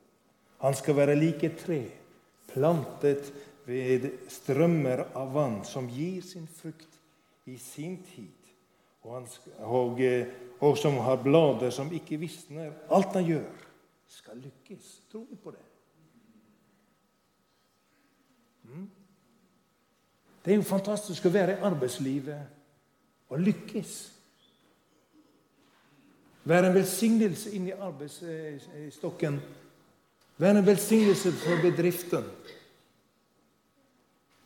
Han skal være like tre, plantet ved strømmer av vann, som gir sin frukt i sin tid, og, han, og, eh, og som har blader som ikke visner. Alt han gjør, skal lykkes. Tror vi på det? Mm. Det er jo fantastisk å være i arbeidslivet og lykkes. Være en velsignelse inn i arbeidsstokken. Være en velsignelse for bedriften.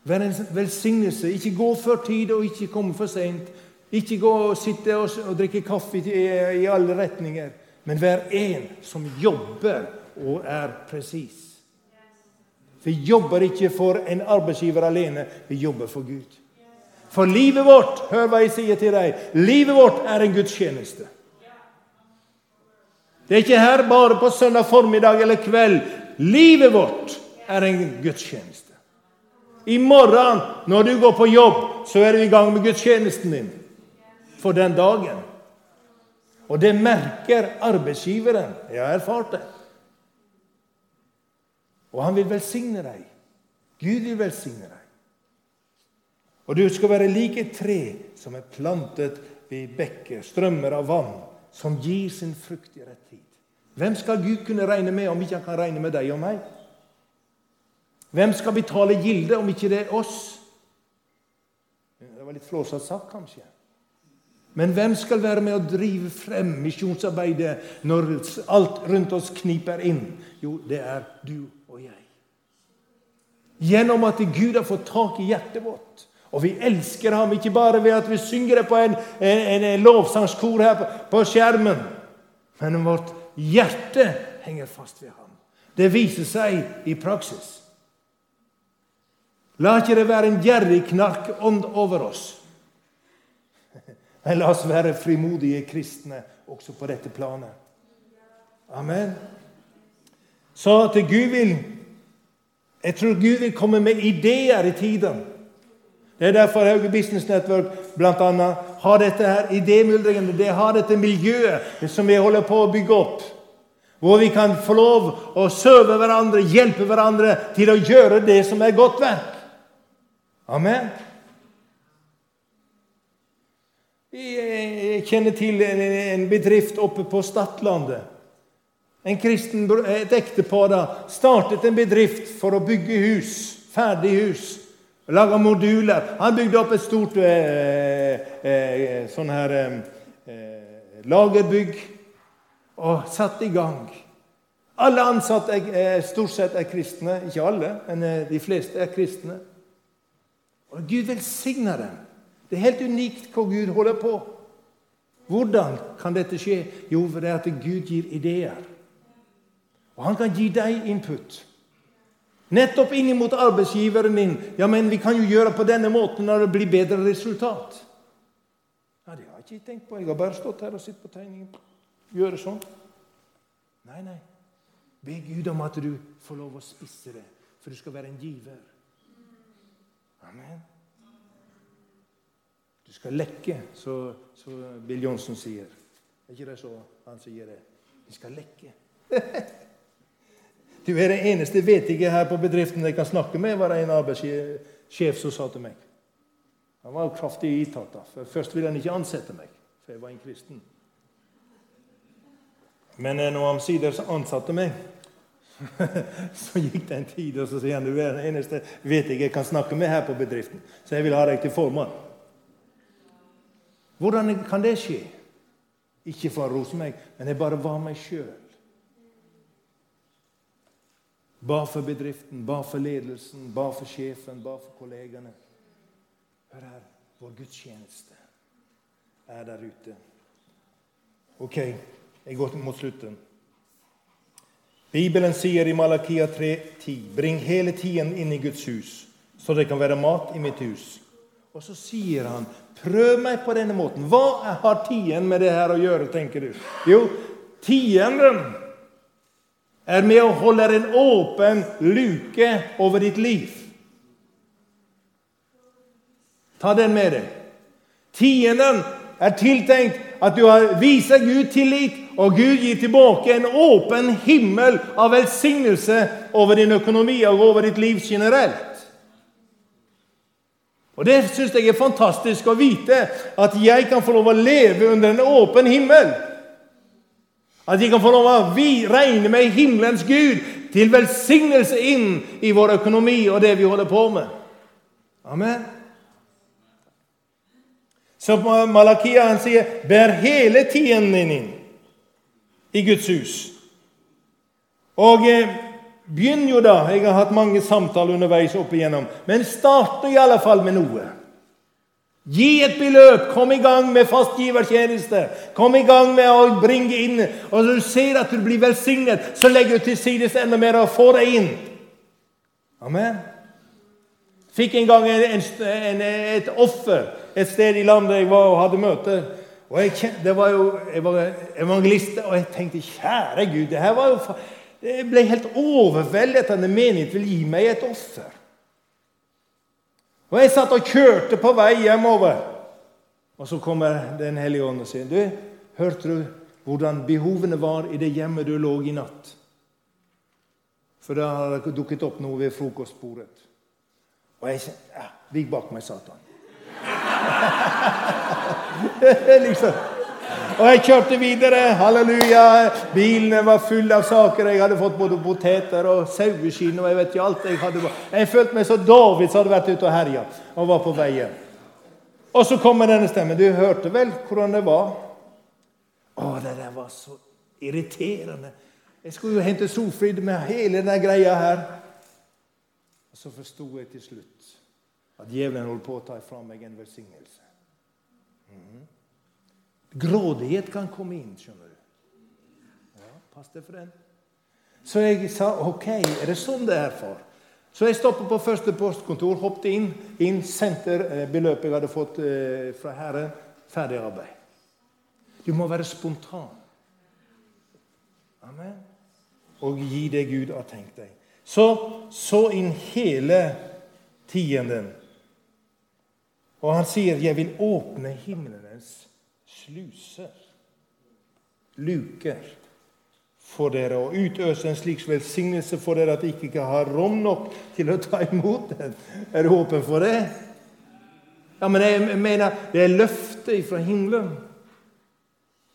Vær en velsignelse. Ikke gå før tid og ikke komme for seint. Ikke gå og sitte og, og drikke kaffe i, i, alle retninger. Men vær en som jobber og er presis. Vi jobber ikke for en arbeidsgiver alene, vi jobber for Gud. For livet vårt hør hva jeg sier til deg, livet vårt er en gudstjeneste. Det er ikke her bare på søndag formiddag eller kveld. Livet vårt er en gudstjeneste. I morgen når du går på jobb, så er du i gang med gudstjenesten din for den dagen. Og det merker arbeidsgiveren. Jeg har erfart det. Og han vil velsigne deg. Gud vil velsigne deg. Og du skal være like et tre som er plantet ved bekker, strømmer av vann, som gir sin frukt i rett tid. Hvem skal Gud kunne regne med om ikke han kan regne med deg og meg? Hvem skal betale gildet om ikke det er oss? Det var litt flåsatt sagt, kanskje. Men hvem skal være med å drive frem misjonsarbeidet når alt rundt oss kniper inn? Jo, det er du og jeg. Gjennom at Gud har fått tak i hjertet vårt. Og vi elsker ham ikke bare ved at vi synger det på en, en, en lovsangskor her på, på skjermen, men vårt hjerte henger fast ved ham. Det viser seg i praksis. La ikke det være en gjerrig knarkånd over oss. Men la oss være frimodige kristne også på dette planet. Amen. Så at Gud vil Jeg tror Gud vil komme med ideer i tiden. Det er derfor Hauge Business Network annet, har dette her idémyldringen, det har dette miljøet som vi holder på å bygge opp. Hvor vi kan få lov å søve hverandre, hjelpe hverandre til å gjøre det som er godt verk. Amen. Jeg kjenner til en bedrift oppe på Stadlandet. En kristen, Et ektepar startet en bedrift for å bygge hus. Ferdig hus. Lage moduler. Han bygde opp et stort eh, eh, sånn her eh, lagerbygg og satte i gang. Alle ansatte er, stort sett er kristne. Ikke alle, men eh, de fleste er kristne. Og Gud velsigner dem. Det er helt unikt hva Gud holder på. Hvordan kan dette skje? Jo, er at Gud gir ideer. Og han kan gi deg input. Nettopp inn mot arbeidsgiveren din. Ja, men vi kan jo gjøre på denne måten når det blir bedre resultat. Ja, Det har jeg ikke tenkt på. Jeg har bare stått her og sett på tegningen. Gjøre sånn. Nei, nei. Be Gud om at du får lov å spisse det, for du skal være en giver. Amen. Du skal lekke, så, så Bill Johnsen sier. Er ikke det så han sier det? Vi skal lekke. Du er det eneste vetige her på bedriften jeg kan snakke med, var det en arbeidssjef som sa til meg. Han var kraftig ittatt. for Først ville han ikke ansette meg, for jeg var en kristen. Men eh, når han omsider ansatte meg, så gikk det en tid, og så sier han du er den eneste vet jeg jeg kan snakke med her på bedriften. Så jeg vil ha deg til formann. Hvordan kan det skje? Ikke for å rose meg, men jeg bare var meg sjøl. Ba for bedriften, ba for ledelsen, ba for sjefen, ba for kollegene. Hør her, vår gudstjeneste er der ute. Ok, jeg går mot slutten. Bibelen sier i Malakia 3,10.: Bring hele tiden inn i Guds hus, så det kan være mat i mitt hus. Og så sier han, prøv meg på denne måten. Hva har tiden med det her å gjøre, tenker du? Jo, tienden er med å holde en åpen luke over ditt liv. Ta den med deg. Tienden er tiltenkt at du har viser Gud tillit, og Gud gir tilbake en åpen himmel av velsignelse over din økonomi og over ditt liv generelt. Og Det syns jeg er fantastisk å vite, at jeg kan få lov å leve under en åpen himmel. At jeg kan få lov å regne med himmelens Gud til velsignelse inn i vår økonomi og det vi holder på med. Amen. Så Malakia han sier 'bær hele tiden din inn i Guds hus'. Og eh, begynn jo da. Jeg har hatt mange samtaler underveis opp igjennom. Men start i alle fall med noe. Gi et beløp, kom i gang med fastgivertjeneste. Kom i gang med å bringe inn. Og når du ser at du blir velsignet, så legger du til side enda mer og får deg inn. Amen. Fikk en gang en, en, et offer et sted i landet jeg var og hadde møte. Og jeg, det var jo, jeg var evangelist, og jeg tenkte kjære Gud det her var jo, Jeg ble helt overveldet at denne menighet vil gi meg et offer. Og Jeg satt og kjørte på vei hjemover. Og så kommer Den hellige ånd og sier, 'Du, hørte du hvordan behovene var i det hjemmet du lå i natt?' For da har det dukket opp noe ved frokostbordet. Og jeg kjente ja, Ligg bak meg, Satan. liksom. Og jeg kjørte videre. Halleluja. Bilene var fulle av saker. Jeg hadde fått både poteter og saueskinn og jeg vet ikke alt. Jeg, hadde... jeg følte meg som David som hadde vært ute og herja og var på veien. Og så kommer denne stemmen. Du hørte vel hvordan det var? Å, det der var så irriterende. Jeg skulle jo hente Sofrid med hele denne greia her. Og så forsto jeg til slutt at djevelen holdt på å ta fra meg en velsignelse. Grådighet kan komme inn, skjønner du. Ja, Pass deg for den. Så jeg sa OK, er det sånn det er, far? Så jeg stoppet på første postkontor, hoppet inn, inn sendte eh, beløpet jeg hadde fått eh, fra Herren. Ferdig arbeid. Du må være spontan. Amen. Og gi det Gud har tenkt deg. Så så inn hele tienden. Og han sier, 'Jeg vil åpne himlenes sluser, luker, for dere, og utøse en slik velsignelse for dere at dere ikke har rom nok til å ta imot den. Er du åpen for det? Ja, men jeg mener, Det er løftet fra himmelen.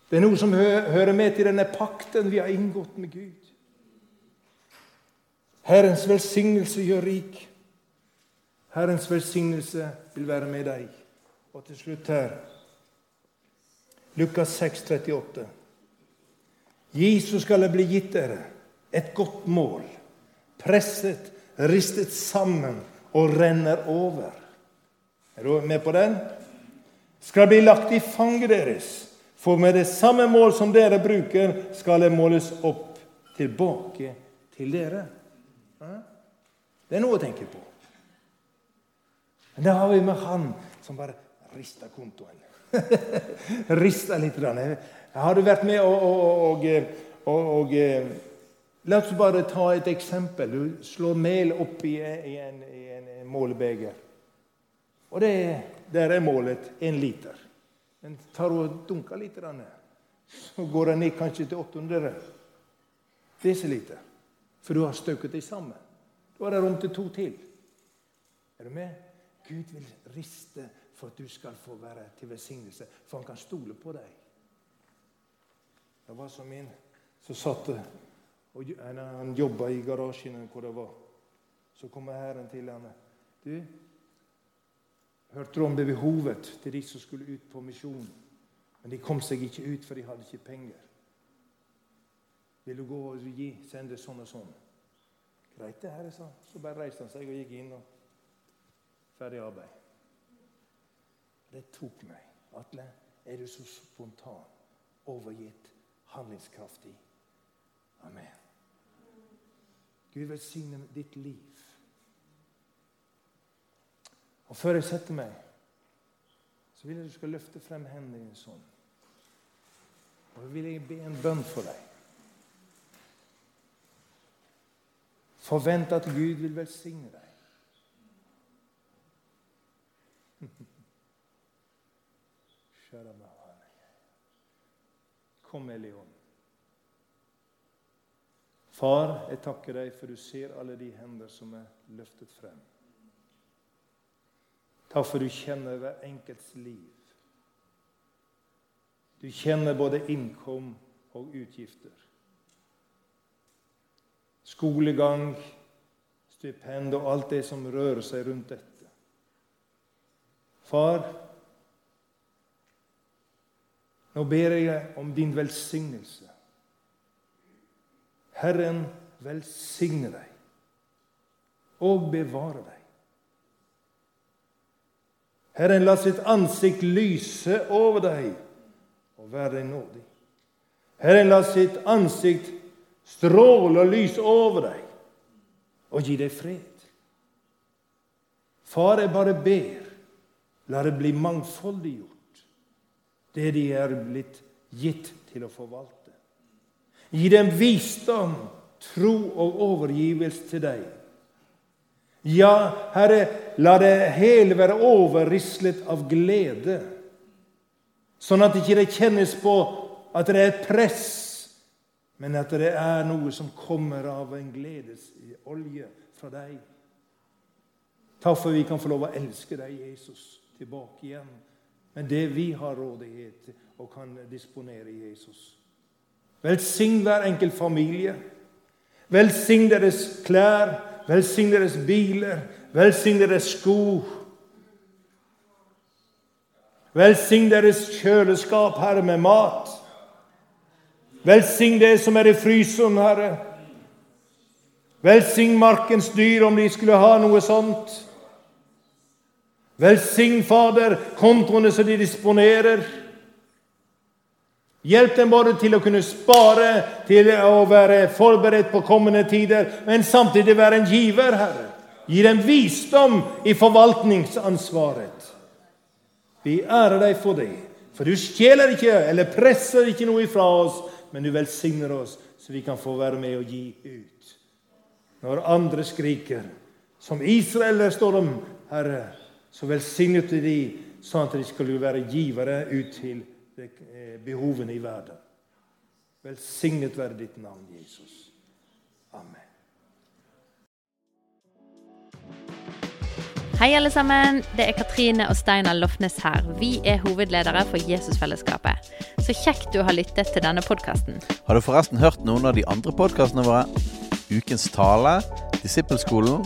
Det er noe som hører med til denne pakten vi har inngått med Gud. Herrens velsignelse gjør rik. Herrens velsignelse vil være med deg. Og til slutt her Lukas 6, 38. Jesus skal det bli gitt dere et godt mål, presset, ristet sammen og renner over. Er du med på den? Skal bli lagt i fanget deres, for med det samme mål som dere bruker, skal det måles opp tilbake til dere. Det er noe å tenke på. Men det har vi med han som bare rister kontoen. rister litt. Har du vært med og, og, og, og La oss bare ta et eksempel. Du slår mel opp i en, i en, målebeger. Og det, der er målet én liter. Men tar og dunker litt, så går den ned kanskje til 800 desiliter. For du har støket dem sammen. Da er det rom til to til. Er du med? Gud vil riste for at du skal få være til velsignelse, for han kan stole på deg. Det var som en som satt og Han jobba i garasjen hvor det var. Så kommer Herren til ham. Du, hørte du om det behovet til de som skulle ut på misjon? Men de kom seg ikke ut, for de hadde ikke penger. Vil du gå og gi, sende sånn og sånn? Greit, det, Herre, sa Så bare reiste han seg og gikk inn. og Ferdig arbeid. Det tok meg. Atle, er du så spontan, overgitt, handlingskraftig? Amen. Gud velsigne ditt liv. Og før jeg setter meg, så vil jeg du skal løfte frem hendene dine sånn. Og så vil jeg be en bønn for deg. Forvent at Gud vil velsigne deg. Kom, Elion. Far, jeg takker deg for du ser alle de hender som er løftet frem. Takk for du kjenner hver enkelts liv. Du kjenner både innkom og utgifter skolegang, stipend og alt det som rører seg rundt dette. Far, nå ber jeg om din velsignelse. Herren velsigne deg og bevare deg. Herren la sitt ansikt lyse over deg og være deg nådig. Herren la sitt ansikt stråle og lyse over deg og gi deg fred. Far, jeg bare ber, la det bli mangfoldiggjort, det de er blitt gitt til å forvalte. Gi dem visdom, tro og overgivelse til deg. Ja, Herre, la det hele være overrislet av glede, sånn at det ikke kjennes på at det er et press men at det er noe som kommer av en gledesolje fra deg. Takk for vi kan få lov å elske deg, Jesus, tilbake igjen. Men det vi har rådighet og kan disponere i Jesus. Velsign hver enkelt familie. Velsign deres klær, velsign deres biler, velsign deres sko. Velsign deres kjøleskap, Herre, med mat. Velsign det som er i fryseren, Herre. Velsign markens dyr, om de skulle ha noe sånt. Velsign, Fader, kontoene som de disponerer. Hjelp dem både til å kunne spare, til å være forberedt på kommende tider, men samtidig være en giver, Herre. Gi dem visdom i forvaltningsansvaret. Vi ærer deg for det, for du stjeler ikke eller presser ikke noe ifra oss, men du velsigner oss så vi kan få være med og gi ut. Når andre skriker, som Israel står om, Herre, så velsignet du de sånn at de skulle være givere ut til eh, behovene i verden. Velsignet være ditt navn, Jesus. Amen. Hei, alle sammen. Det er Katrine og Steinar Lofnes her. Vi er hovedledere for Jesusfellesskapet. Så kjekt du har lyttet til denne podkasten. Har du forresten hørt noen av de andre podkastene våre? Ukens tale, Disippelskolen,